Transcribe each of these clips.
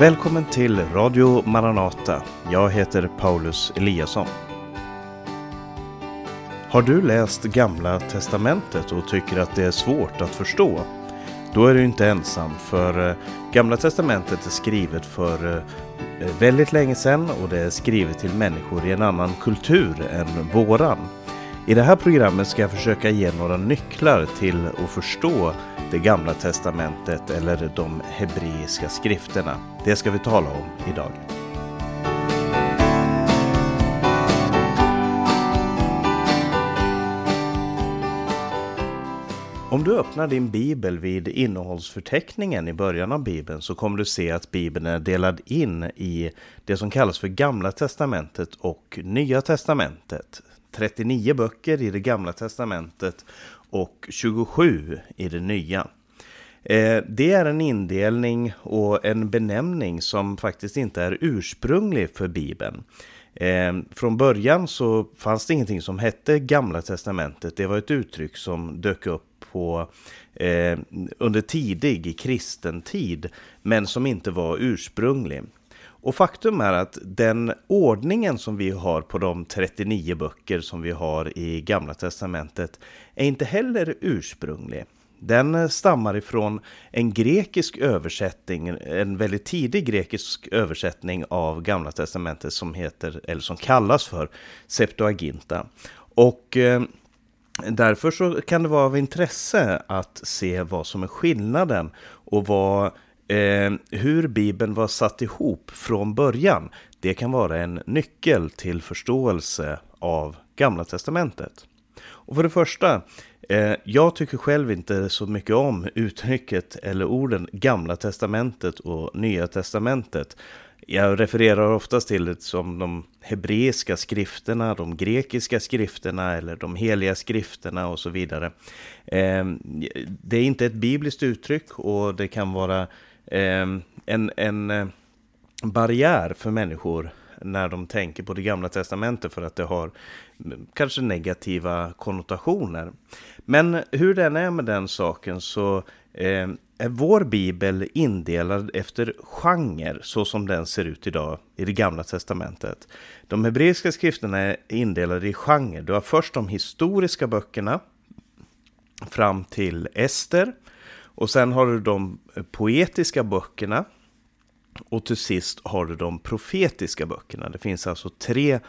Välkommen till Radio Maranata. Jag heter Paulus Eliasson. Har du läst Gamla Testamentet och tycker att det är svårt att förstå? Då är du inte ensam, för eh, Gamla Testamentet är skrivet för eh, eh, väldigt länge sedan och det är skrivet till människor i en annan kultur än våran. I det här programmet ska jag försöka ge några nycklar till att förstå det gamla testamentet eller de hebreiska skrifterna. Det ska vi tala om idag. Om du öppnar din bibel vid innehållsförteckningen i början av bibeln så kommer du se att bibeln är delad in i det som kallas för Gamla testamentet och Nya testamentet. 39 böcker i det gamla testamentet och 27 i det nya. Eh, det är en indelning och en benämning som faktiskt inte är ursprunglig för Bibeln. Eh, från början så fanns det ingenting som hette Gamla Testamentet. Det var ett uttryck som dök upp på eh, under tidig kristen tid, men som inte var ursprunglig. Och faktum är att den ordningen som vi har på de 39 böcker som vi har i Gamla Testamentet är inte heller ursprunglig. Den stammar ifrån en grekisk översättning, en väldigt tidig grekisk översättning av Gamla Testamentet som heter, eller som kallas för Septuaginta. Och eh, därför så kan det vara av intresse att se vad som är skillnaden och vad Eh, hur Bibeln var satt ihop från början, det kan vara en nyckel till förståelse av Gamla Testamentet. Och för det första, eh, jag tycker själv inte så mycket om uttrycket eller orden Gamla Testamentet och Nya Testamentet. Jag refererar oftast till det som de hebreiska skrifterna, de grekiska skrifterna eller de heliga skrifterna och så vidare. Eh, det är inte ett bibliskt uttryck och det kan vara Ehm, en, en eh, barriär för människor när de tänker på det gamla testamentet för att det har mm, kanske negativa konnotationer. Men hur den är med den saken så ehm, är vår bibel indelad efter genre så som den ser ut idag i det gamla testamentet. De hebreiska skrifterna är indelade i genre. Du har först de historiska böckerna fram till Ester. Och sen har du de eh, poetiska böckerna. Och till sist har du de profetiska böckerna. Det finns alltså tre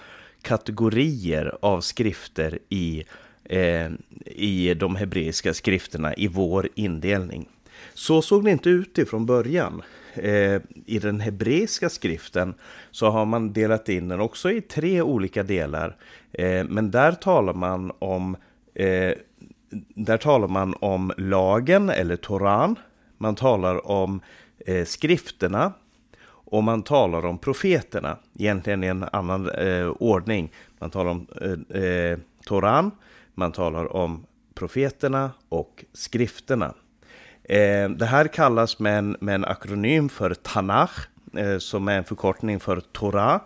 kategorier av skrifter i, eh, i de hebreiska skrifterna i vår indelning. Så såg det inte ut ifrån början. Eh, I den hebreiska skriften så har man delat in den också i tre olika delar. Eh, men där talar man om eh, där talar man om lagen eller Toran. Man talar om eh, skrifterna och man talar om profeterna. Egentligen i en annan eh, ordning. Man talar om eh, eh Toran, man talar om profeterna och skrifterna. Eh, det här kallas med en, med en akronym för Tanach, eh, som är en förkortning för Torah,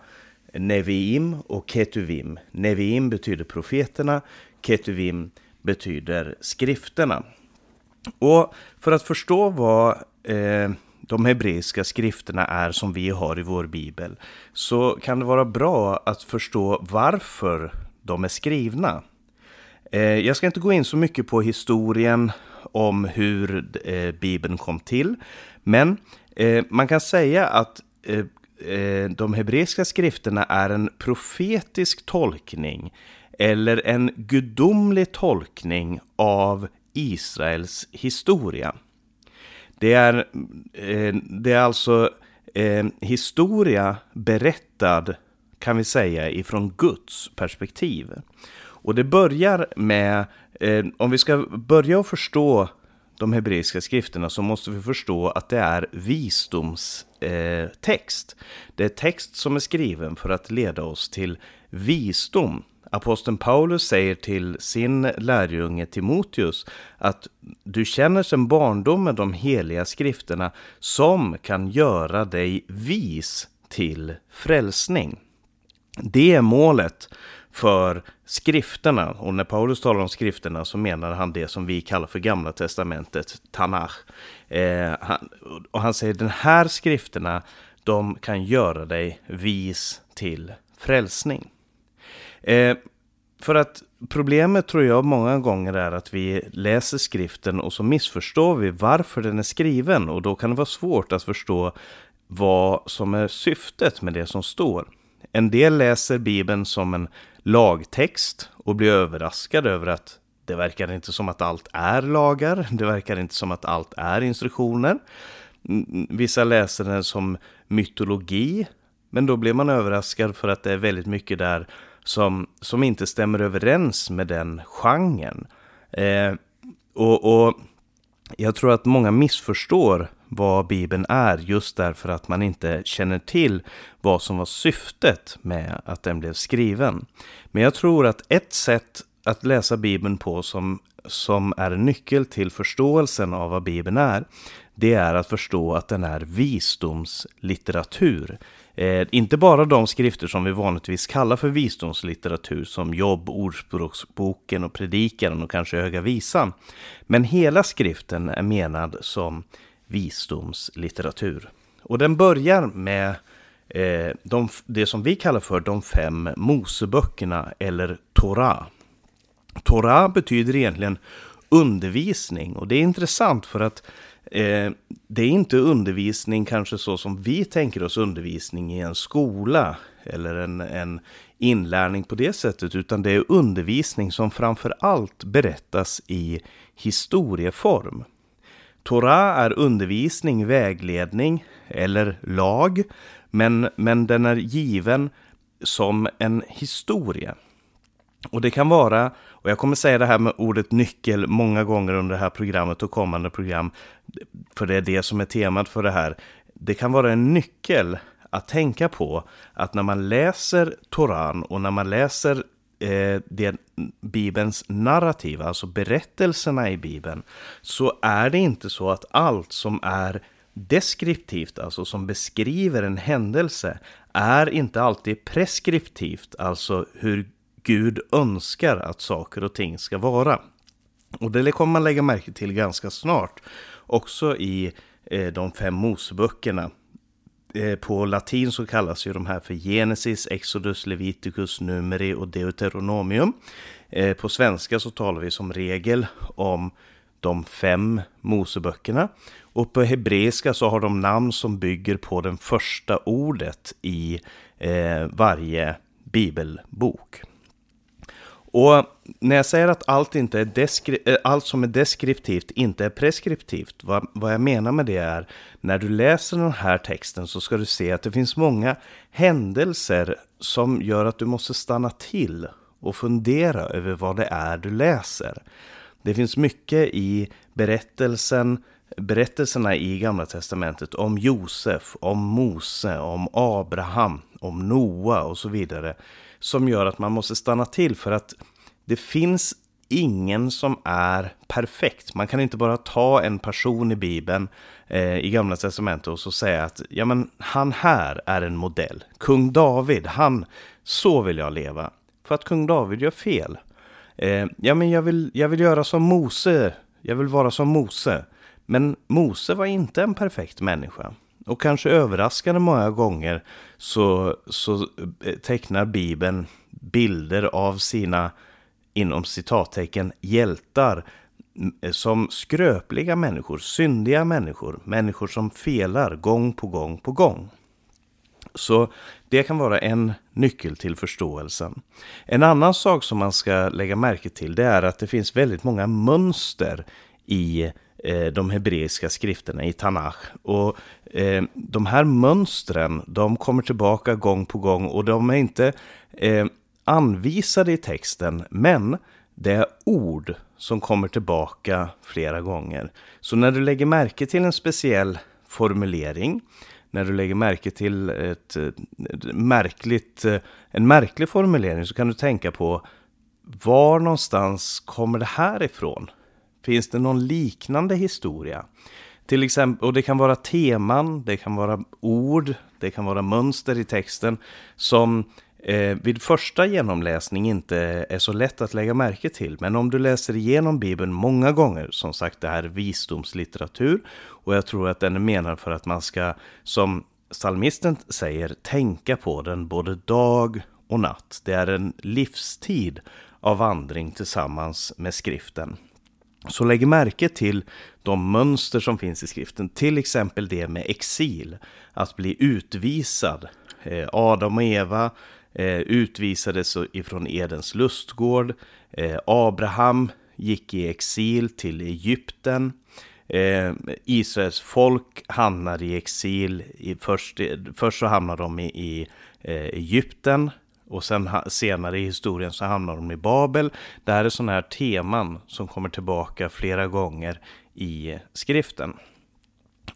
Neviim och Ketuvim. Neviim betyder profeterna, Ketuvim betyder skrifterna. Och för att förstå vad eh, de hebreiska skrifterna är som vi har i vår bibel så kan det vara bra att förstå varför de är skrivna. Eh, jag ska inte gå in så mycket på historien om hur eh, bibeln kom till, men eh, man kan säga att eh, eh de hebreiska skrifterna är en profetisk tolkning eller en gudomlig tolkning av Israels historia. Det är, eh, det är alltså eh, historia berättad, kan vi säga, ifrån Guds perspektiv. Och det börjar med, eh, om vi ska börja att förstå de hebreiska skrifterna så måste vi förstå att det är visdomstext. det är text som är skriven för att leda oss till visdom. Aposteln Paulus säger till sin lärjunge Timoteus att du känner sedan barndomen de heliga skrifterna som kan göra dig vis till frälsning. Det är målet för skrifterna. Och när Paulus talar om skrifterna så menar han det som vi kallar för Gamla Testamentet, Tanach. Eh, han, och han säger att de här skrifterna de kan göra dig vis till frälsning. Eh, för att problemet tror jag många gånger är att vi läser skriften och så missförstår vi varför den är skriven och då kan det vara svårt att förstå vad som är syftet med det som står. En del läser Bibeln som en lagtext och blir överraskad över att det verkar inte som att allt är lagar, det verkar inte som att allt är instruktioner. Vissa läser den som mytologi, men då blir man överraskad för att det är väldigt mycket där som, som inte stämmer överens med den genren. Eh, och, och jag tror att många missförstår vad Bibeln är just därför att man inte känner till vad som var syftet med att den blev skriven. Men jag tror att ett sätt att läsa Bibeln på som, som är en nyckel till förståelsen av vad Bibeln är, det är att förstå att den är visdomslitteratur. Eh, inte bara de skrifter som vi vanligtvis kallar för visdomslitteratur som Jobb, Ordspråksboken och Predikaren och kanske Höga Visan. Men hela skriften är menad som visdomslitteratur. Och den börjar med eh, de, det som vi kallar för de fem Moseböckerna eller Torah. Torah betyder egentligen undervisning och det är intressant för att eh, det är inte undervisning kanske så som vi tänker oss undervisning i en skola eller en, en inlärning på det sättet, utan det är undervisning som framför allt berättas i historieform. Torah är undervisning, vägledning eller lag, men, men den är given som en historia. Och det kan vara, och jag kommer säga det här med ordet nyckel många gånger under det här programmet och kommande program, för det är det som är temat för det här. Det kan vara en nyckel att tänka på att när man läser Toran och när man läser eh, det, Bibelns narrativ, alltså berättelserna i Bibeln, så är det inte så att allt som är deskriptivt, alltså som beskriver en händelse, är inte alltid preskriptivt, alltså hur Gud önskar att saker och ting ska vara. Och det kommer man lägga märke till ganska snart, också i eh, de fem Moseböckerna. Eh, på latin så kallas ju de här för Genesis, Exodus, Leviticus, Numeri och Deuteronomium. Eh, på svenska så talar vi som regel om de fem Moseböckerna. Och på hebreiska så har de namn som bygger på det första ordet i eh, varje bibelbok. Och när jag säger att allt, inte är deskri- eh, allt som är deskriptivt inte är preskriptivt, vad, vad jag menar med det är, när du läser den här texten så ska du se att det finns många händelser som gör att du måste stanna till och fundera över vad det är du läser. Det finns mycket i berättelsen, berättelserna i Gamla Testamentet om Josef, om Mose, om Abraham, om Noa och så vidare som gör att man måste stanna till för att det finns ingen som är perfekt. Man kan inte bara ta en person i Bibeln, eh, i Gamla Testamentet och så säga att ja, men han här är en modell. Kung David, han, så vill jag leva. För att kung David gör fel. Eh, ja, men jag vill, jag vill göra som Mose. Jag vill vara som Mose. Men Mose var inte en perfekt människa. Och kanske överraskande många gånger så, så eh, tecknar Bibeln bilder av sina, inom citattecken, hjältar eh, som skröpliga människor, syndiga människor, människor som felar gång på gång på gång. Så det kan vara en nyckel till förståelsen. En annan sak som man ska lägga märke till det är att det finns väldigt många mönster i Eh, de hebreiska skrifterna i Tanach. Och eh, de här mönstren, de kommer tillbaka gång på gång och de är inte eh, anvisade i texten, men det är ord som kommer tillbaka flera gånger. Så när du lägger märke till en speciell formulering, när du lägger märke till ett, ett märkligt, eh, en märklig formulering så kan du tänka på var någonstans kommer det här ifrån? Finns det någon liknande historia? Till exempel, och det kan vara teman, det kan vara ord, det kan vara mönster i texten som eh, vid första genomläsning inte är så lätt att lägga märke till. Men om du läser igenom Bibeln många gånger, som sagt det här är visdomslitteratur och jag tror att den är menad för att man ska som psalmisten säger tänka på den både dag och natt. Det är en livstid av vandring tillsammans med skriften. Så lägg märke till de mönster som finns i skriften, till exempel det med exil, att bli utvisad. Eh, Adam och Eva eh, utvisades ifrån Edens lustgård. Eh, Abraham gick i exil till Egypten. Israels folk hamnar i exil. först, först så hamnar de i Egypten och sen senare i historien så hamnar de i Babel. Det här är sådana här teman som kommer tillbaka flera gånger i skriften.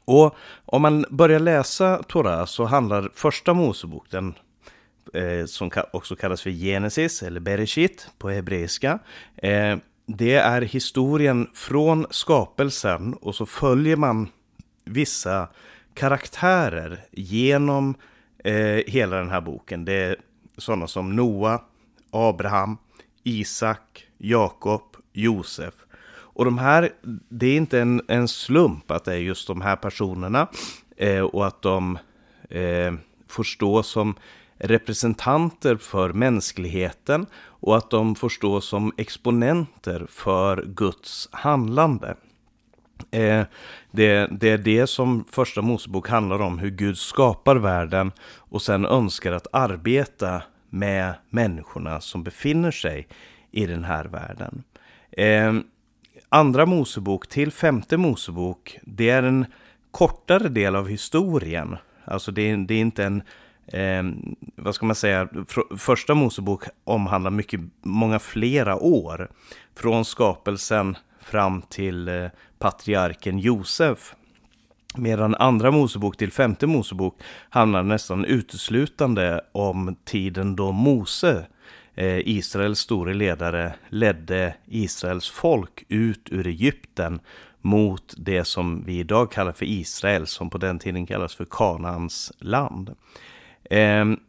Och om man börjar läsa Torah så handlar första Mosebok, den eh, som också kallas för Genesis eller Bereshit på hebreiska. Eh, det är historien från skapelsen och så följer man vissa karaktärer genom eh, hela den här boken. Det sådana som Noa, Abraham, Isak, Jakob, Josef. Och de här, det är inte en, en slump att det är just de här personerna eh, och att de eh, får stå som representanter för mänskligheten och att de får stå som exponenter för Guds handlande. Eh, det, det, är det som första Mosebok handlar om, hur Gud skapar världen och sen önskar att arbeta med människorna som befinner sig i den här världen. Eh, andra Mosebok till femte Mosebok, det är en kortare del av historien. Alltså det, det är inte en, eh, vad ska man säga, första Mosebok omhandlar mycket, många flera år. Från skapelsen fram till eh, patriarken Josef. Medan andra Mosebok till femte Mosebok handlar nästan uteslutande om tiden då Mose, eh, Israels store ledare, ledde Israels folk ut ur Egypten mot det som vi idag kallar för Israel, som på den tiden kallas för Kanaans land. Ehm,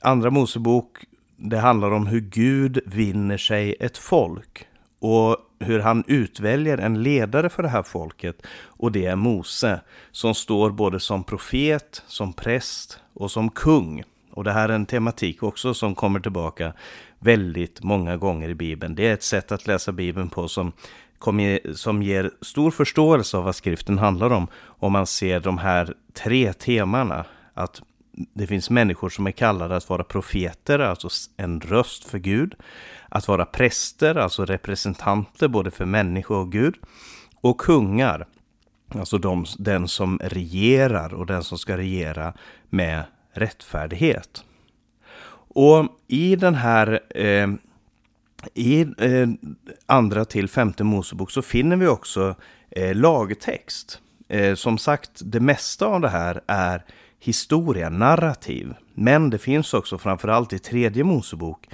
andra Mosebok, det handlar om hur Gud vinner sig ett folk och hur han utväljer en ledare för det här folket och det är Mose som står både som profet, som präst och som kung. Och det här är en tematik också som kommer tillbaka väldigt många gånger i Bibeln. Det är ett sätt att läsa Bibeln på som, som ger stor förståelse av vad skriften handlar om. Om man ser de här tre temana. Att det finns människor som är kallade att vara profeter, alltså en röst för Gud. att vara präster, alltså representanter både för människor och Gud, och kungar, alltså de, den som regerar och den som ska regera med rättfärdighet. Och i den här eh, i eh, andra till femte Mosebok så finner vi också eh, lagtext. Eh, som sagt, det mesta av det här är historia, narrativ. Men det finns också framförallt i tredje Mosebok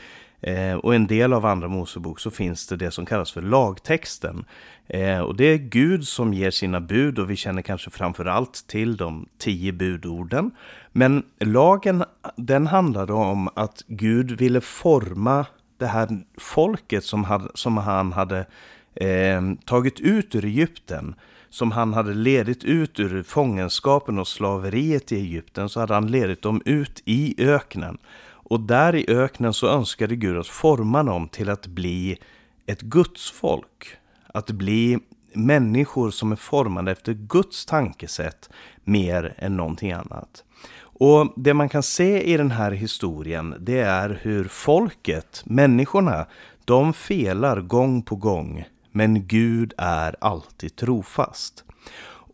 Eh, och en del av Andra Mosebok så finns det det som kallas för lagtexten. Eh, och det är Gud som ger sina bud och vi känner kanske framförallt till de tio budorden. Men lagen, den handlade om att Gud ville forma det här folket som, had, som han hade eh, tagit ut ur Egypten som han hade ledit ut ur fångenskapen och slaveriet i Egypten så hade han ledit dem ut i öknen. Och där i öknen så önskade Gud att forma dem till att bli ett Guds folk. Att bli människor som är formade efter Guds tankesätt mer än någonting annat. Och det man kan se i den här historien det är hur folket, människorna, de felar gång på gång. Men Gud är alltid trofast.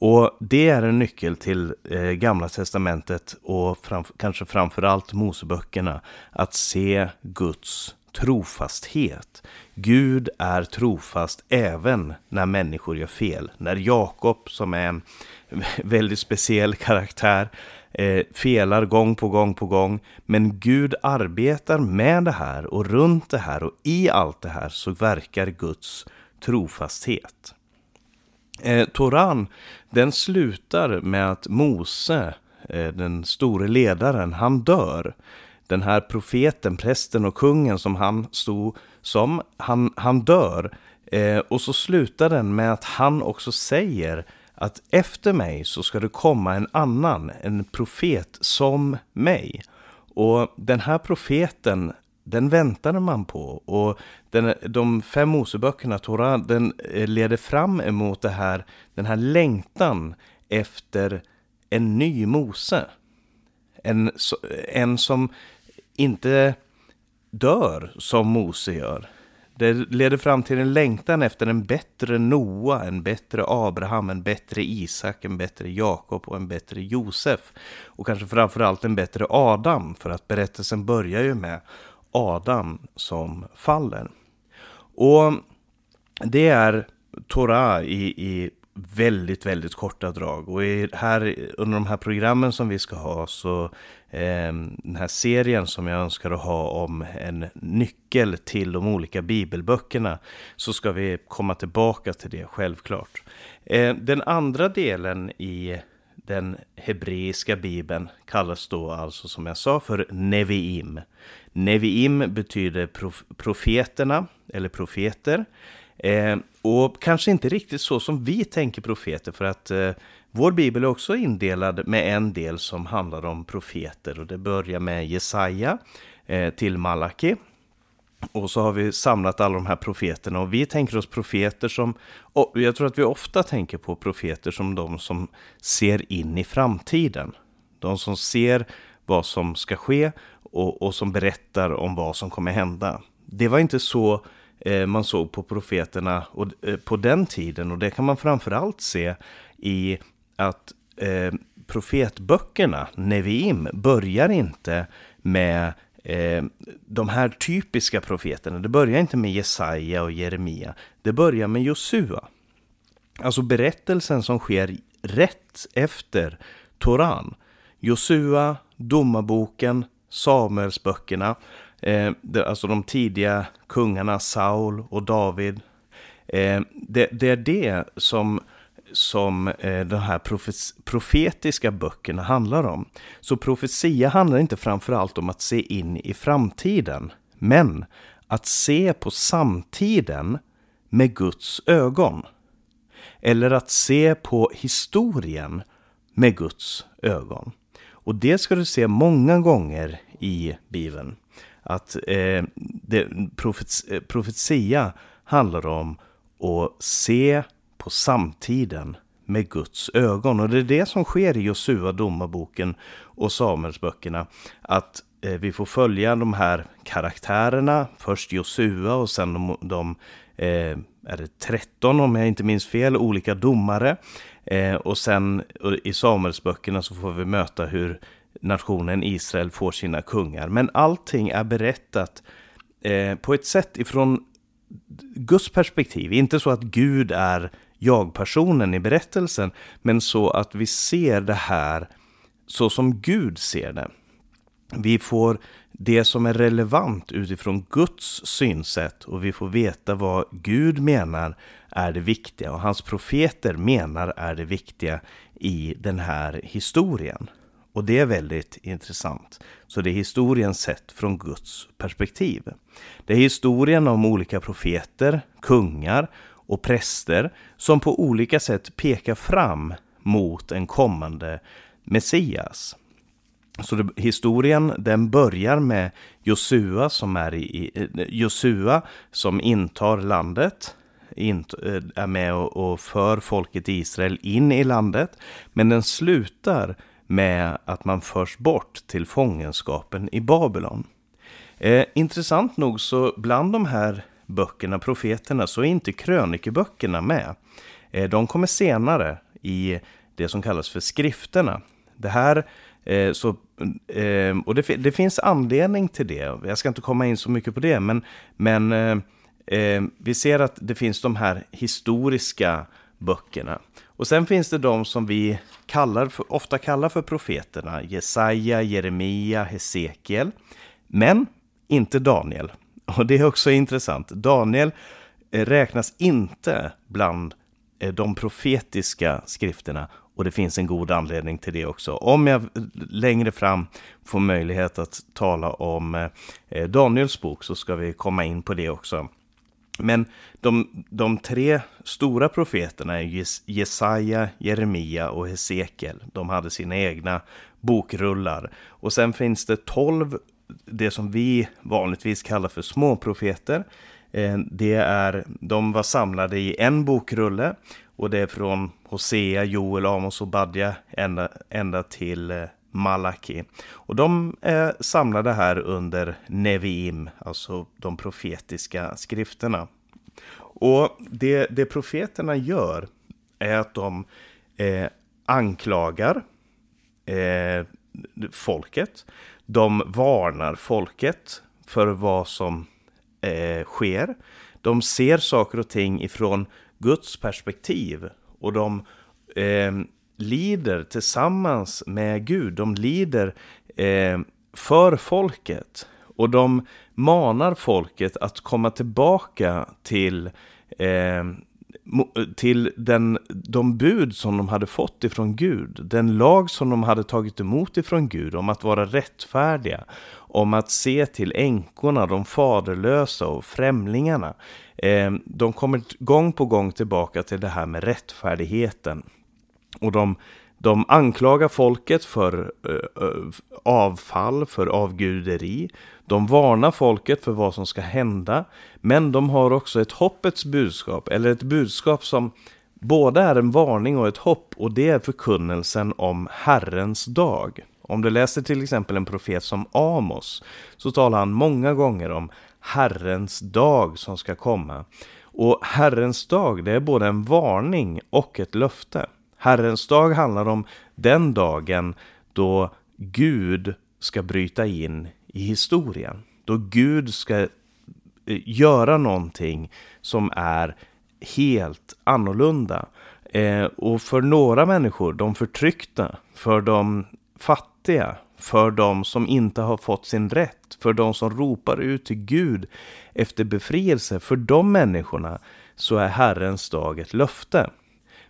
Och det är en nyckel till eh, Gamla Testamentet och framf kanske framförallt Moseböckerna. Att se Guds trofasthet. Gud är trofast även när människor gör fel. När Jakob, som är en väldigt speciell karaktär, eh, felar gång på gång på gång. Men Gud arbetar med det här och runt det här och i allt det här så verkar Guds trofasthet. Eh, Toran, den slutar med att Mose, eh, den store ledaren, han dör. Den här profeten, prästen och kungen som han stod som, han, han dör. Eh, och så slutar den med att han också säger att efter mig så ska det komma en annan, en profet som mig. Och den här profeten, den väntade man på. Och den, de fem Moseböckerna, Torah, den eh, leder fram emot det här, den här längtan efter en ny Mose. En, en som inte dör som Mose gör. Det leder fram till en längtan efter en bättre Noa, en bättre Abraham, en bättre Isak, en bättre Jakob och en bättre Josef. Och kanske framförallt en bättre Adam, för att berättelsen börjar ju med Adam som faller. Och det är Torah i, i väldigt, väldigt korta drag. Och i, här, under de här programmen som vi ska ha så eh, den här serien som jag önskar att ha om en nyckel till de olika bibelböckerna så ska vi komma tillbaka till det självklart. Eh, den andra delen i den hebreiska bibeln kallas då alltså som jag sa för Neviim. Neviim betyder prof profeterna eller profeter. Eh, och kanske inte riktigt så som vi tänker profeter för att eh, vår bibel är också indelad med en del som handlar om profeter och det börjar med Jesaja eh, till Malaki. Och så har vi samlat alla de här profeterna och vi tänker oss profeter som, och jag tror att vi ofta tänker på profeter som de som ser in i framtiden. De som ser vad som ska ske och, och som berättar om vad som kommer hända. Det var inte så Eh, man såg på profeterna och, eh, på den tiden. Och det kan man framförallt se i att eh, profetböckerna, Neviim, börjar inte med Eh, de här typiska profeterna. Det börjar inte med Jesaja och Jeremia. Det börjar med Josua. Alltså berättelsen som sker rätt efter Toran. Josua, Domarboken, Samuelsböckerna Eh, alltså de tidiga kungarna Saul och David. Eh, det, det, är det som, som eh, de här profetiska böckerna handlar om. Så profetia handlar inte framförallt om att se in i framtiden, men att se på samtiden med Guds ögon. Eller att se på historien med Guds ögon. Och det ska du se många gånger i Bibeln att eh, det, profet, eh, profetia handlar om att se på samtiden med Guds ögon. Och det är det som sker i Josua, domarboken och Samuelsböckerna. Att eh, vi får följa de här karaktärerna, först Josua och sen de, de eh, är det 13 om jag inte minns fel, olika domare. Eh, och sen i Samuelsböckerna så får vi möta hur nationen Israel får sina kungar. Men allting är berättat eh, på ett sätt ifrån Guds perspektiv. Inte så att Gud är jag-personen i berättelsen, men så att vi ser det här så som Gud ser det. Vi får det som är relevant utifrån Guds synsätt och vi får veta vad Gud menar är det viktiga och hans profeter menar är det viktiga i den här historien. Och det är väldigt intressant. Så det är historien sett från Guds perspektiv. Det är historien om olika profeter, kungar och präster som på olika sätt pekar fram mot en kommande Messias. Så det, historien den börjar med Josua som, är i, eh, Josua som intar landet, int, eh, är med och, och för folket Israel in i landet. Men den slutar med att man förs bort till fångenskapen i Babylon. Eh, intressant nog så bland de här böckerna, profeterna, så är inte krönikeböckerna med. Eh, de kommer senare i det som kallas för skrifterna. Det här eh, så, eh, och det, det, finns anledning till det. Jag ska inte komma in så mycket på det, men, men vi ser att det finns de här historiska böckerna. Och sen finns det de som vi kallar för, ofta kallar för profeterna. Jesaja, Jeremia, Hesekiel. Men inte Daniel. Och det är också intressant. Daniel eh, räknas inte bland eh, de profetiska skrifterna. Och det finns en god anledning till det också. Om jag eh, längre fram får möjlighet att tala om Daniels bok så ska vi komma in på det också. Men de, de tre stora profeterna är Jesaja, Jeremia och Hesekiel. De hade sina egna bokrullar. Och sen finns det tolv, det som vi vanligtvis kallar för småprofeter. Eh, det är, de var samlade i en bokrulle och det är från Hosea, Joel, Amos och Badja ända, ända till eh, Malaki. Och de är samlade här under Neviim, alltså de profetiska skrifterna. Och det, det profeterna gör är att de eh, anklagar eh, folket. De varnar folket för vad som eh, sker. De ser saker och ting ifrån Guds perspektiv och de eh, lider tillsammans med Gud. De lider eh, för folket och de manar folket att komma tillbaka till eh, till den, de bud som de hade fått ifrån Gud, den lag som de hade tagit emot ifrån Gud om att vara rättfärdiga, om att se till änkorna, de faderlösa och främlingarna. Eh, de kommer gång på gång tillbaka till det här med rättfärdigheten. Och de, de anklagar folket för avfall, för avguderi. De varnar folket för vad som ska hända. Men de har också ett hoppets budskap, eller ett budskap som både är en varning och ett hopp. Och det är förkunnelsen om Herrens dag. Om du läser till exempel en profet som Amos så talar han många gånger om Herrens dag som ska komma. Och Herrens dag, det är både en varning och ett löfte. Herrens dag handlar om den dagen då Gud ska bryta in i historien. Då Gud ska eh, göra någonting som är helt annorlunda. Eh, och för några människor, de förtryckta, för de fattiga, för de som inte har fått sin rätt, för de som ropar ut till Gud efter befrielse, för de människorna så är Herrens dag ett löfte.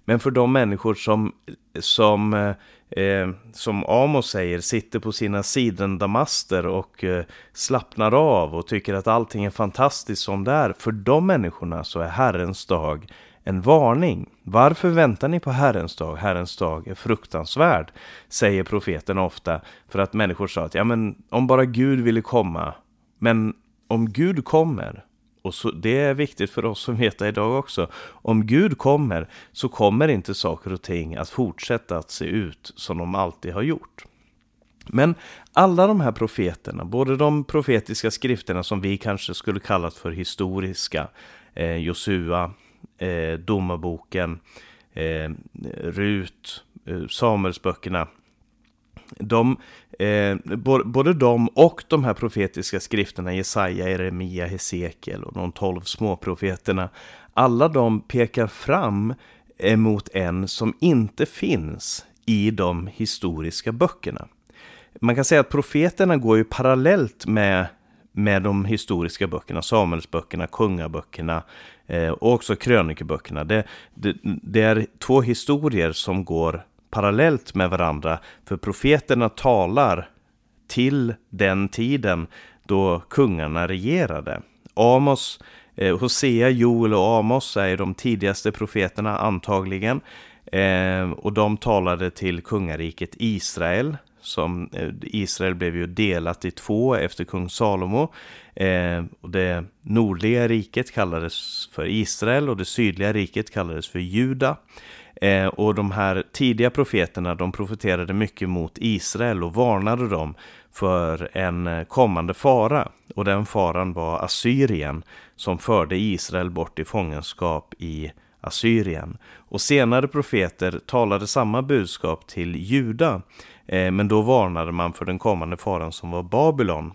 Men för de människor som, som, eh, eh som Amos säger, sitter på sina sidendamaster och eh, slappnar av och tycker att allting är fantastiskt som det är. För de människorna så är Herrens dag en varning. Varför väntar ni på Herrens dag? Herrens dag är fruktansvärd, säger profeten ofta. För att människor sa att ja, men om bara Gud ville komma. Men om Gud kommer, och så, det är viktigt för oss att veta idag också. Om Gud kommer så kommer inte saker och ting att fortsätta att se ut som de alltid har gjort. Men alla de här profeterna, både de profetiska skrifterna som vi kanske skulle kallat för historiska, eh, Josua, eh, Domarboken, eh, Rut, eh, Samuelsböckerna, de, eh, både de och de här profetiska skrifterna, Jesaja, Jeremia, Hesekiel och de tolv småprofeterna, alla de pekar fram emot en som inte finns i de historiska böckerna. Man kan säga att profeterna går ju parallellt med, med de historiska böckerna, Samuelsböckerna, kungaböckerna eh, och också krönikeböckerna. Det, det, det är två historier som går parallellt med varandra. För profeterna talar till den tiden då kungarna regerade. Amos, eh, Hosea, Joel och Amos är de tidigaste profeterna antagligen. Eh, och de talade till kungariket Israel. Som, eh, Israel blev ju delat i två efter kung Salomo. Eh, och det nordliga riket kallades för Israel och det sydliga riket kallades för Juda. Eh, och de här tidiga profeterna, de profeterade mycket mot Israel och varnade dem för en eh, kommande fara. Och den faran var Assyrien som förde Israel bort i fångenskap i Assyrien. Och senare profeter talade samma budskap till Juda, eh, men då varnade man för den kommande faran som var Babylon.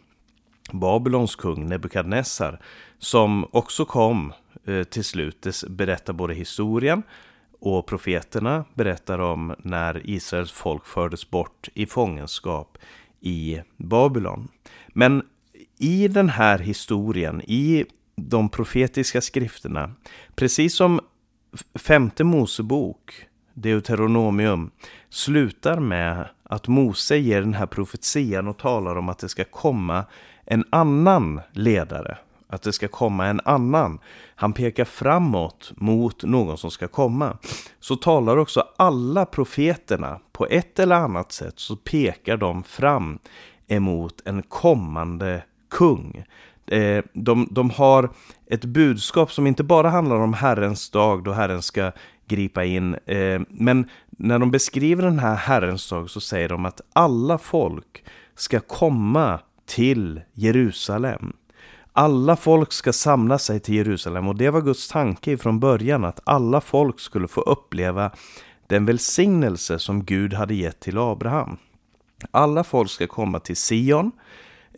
Babylons kung Nebukadnessar, som också kom eh, till slut, det berättar både historien och profeterna berättar om när Israels folk fördes bort i fångenskap i Babylon. Men i den här historien, i de profetiska skrifterna, precis som femte Mosebok, Deuteronomium, slutar med att Mose ger den här profetian och talar om att det ska komma en annan ledare att det ska komma en annan. Han pekar framåt mot någon som ska komma. Så talar också alla profeterna på ett eller annat sätt så pekar de fram emot en kommande kung. Eh, de, de har ett budskap som inte bara handlar om Herrens dag då Herren ska gripa in. Eh, men när de beskriver den här Herrens dag så säger de att alla folk ska komma till Jerusalem. Alla folk ska samla sig till Jerusalem och det var Guds tanke från början att alla folk skulle få uppleva den välsignelse som Gud hade gett till Abraham. Alla folk ska komma till Sion,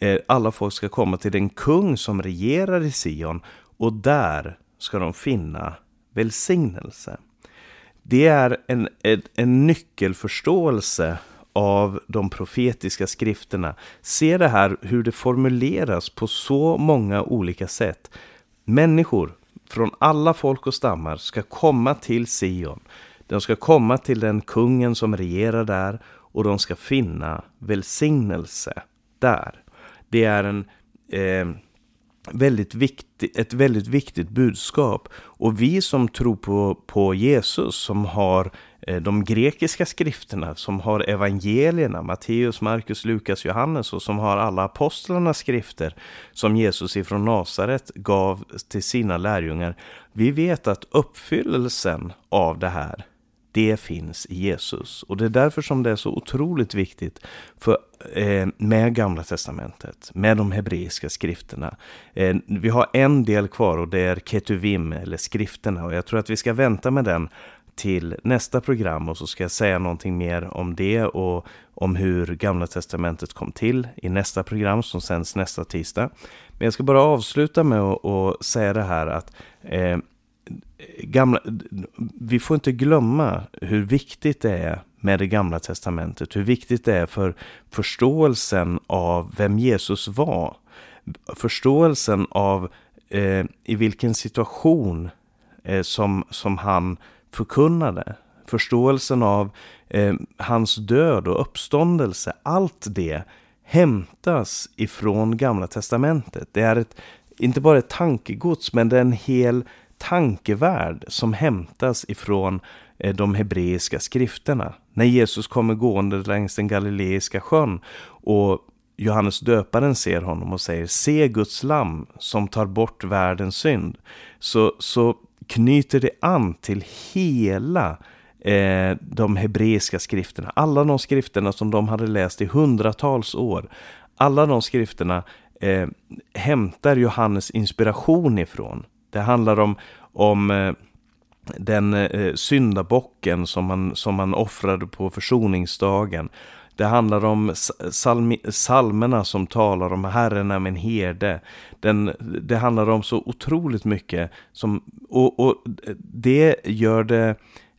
eh, alla folk ska komma till den kung som regerar i Sion och där ska de finna välsignelse. Det är en, en, en nyckelförståelse av de profetiska skrifterna. Se det här hur det formuleras på så många olika sätt. Människor från alla folk och stammar ska komma till Sion. De ska komma till den kungen som regerar där och de ska finna välsignelse där. Det är en eh, väldigt viktig, ett väldigt viktigt budskap. Och vi som tror på, på Jesus, som har Eh, de grekiska skrifterna, som har evangelierna, Matteus, Markus, Lukas, Johannes och som har alla apostlarnas skrifter som Jesus ifrån Nasaret gav till sina lärjungar. Vi vet att uppfyllelsen av det här det finns i Jesus. Och det är därför som det är så otroligt viktigt för, eh, med Gamla Testamentet, med de hebreiska skrifterna. Eh, vi har en del kvar och det är Ketuvim, eller skrifterna. Och jag tror att vi ska vänta med den till nästa program och så ska jag säga någonting mer om det och om hur Gamla Testamentet kom till i nästa program som sänds nästa tisdag. Men jag ska bara avsluta med att säga det här att eh, gamla, vi får inte glömma hur viktigt det är med det gamla testamentet. Hur viktigt det är för förståelsen av vem Jesus var. Förståelsen av eh, i vilken situation eh, som, som han förkunnade. Förståelsen av eh, hans död och uppståndelse. Allt det hämtas ifrån gamla testamentet. Det är ett, inte bara ett tankegods men det är en hel tankevärld som hämtas ifrån eh, de hebreiska skrifterna. När Jesus kommer gående längs den galileiska sjön och Johannes döparen ser honom och säger Se Guds lam som tar bort världens synd. Så, så knyter det an till hela eh, de hebreiska skrifterna. Alla de skrifterna som de hade läst i hundratals år. Alla de skrifterna eh, hämtar Johannes inspiration ifrån. Det handlar om, om eh, den eh, syndabocken som man, som man offrade på försoningsdagen. Det handlar om salm, salmerna som talar om Herren är min herde. Den, det handlar om så otroligt mycket. Som, och, och det gör det...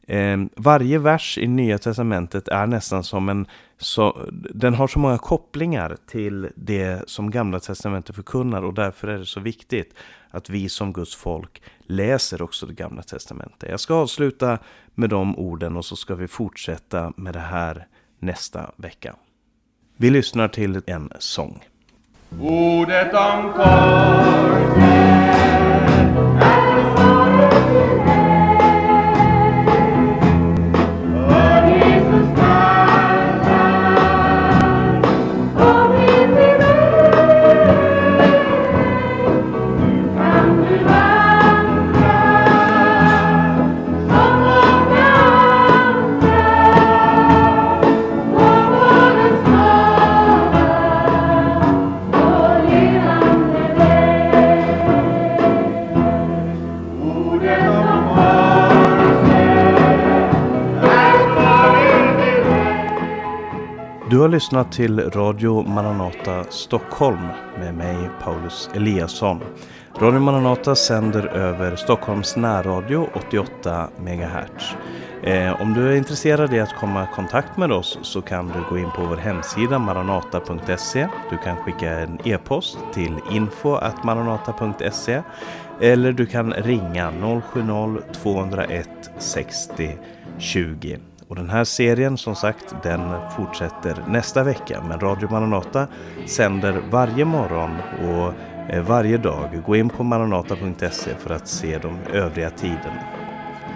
Eh, varje vers i Nya Testamentet är nästan som en... Så, den har så många kopplingar till det som Gamla Testamentet förkunnar och därför är det så viktigt att vi som Guds folk läser också det gamla testamentet. Jag ska avsluta med de orden och så ska vi fortsätta med det här nästa vecka. Vi lyssnar till en sång. Ordet om korset har lyssnat till Radio Maranata Stockholm med mig Paulus Eliasson. Radio Maranata sänder över Stockholms närradio 88 MHz. Eh, om du är intresserad i att komma i kontakt med oss så kan du gå in på vår hemsida maranata.se. Du kan skicka en e-post till info.maranata.se eller du kan ringa 070-201 60 20. Och den här serien som sagt den fortsätter nästa vecka. Men Radio Maranata sänder varje morgon och eh, varje dag. Gå in på maranata.se för att se de övriga tiderna.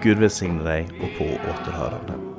Gud välsigne dig och på återhörande.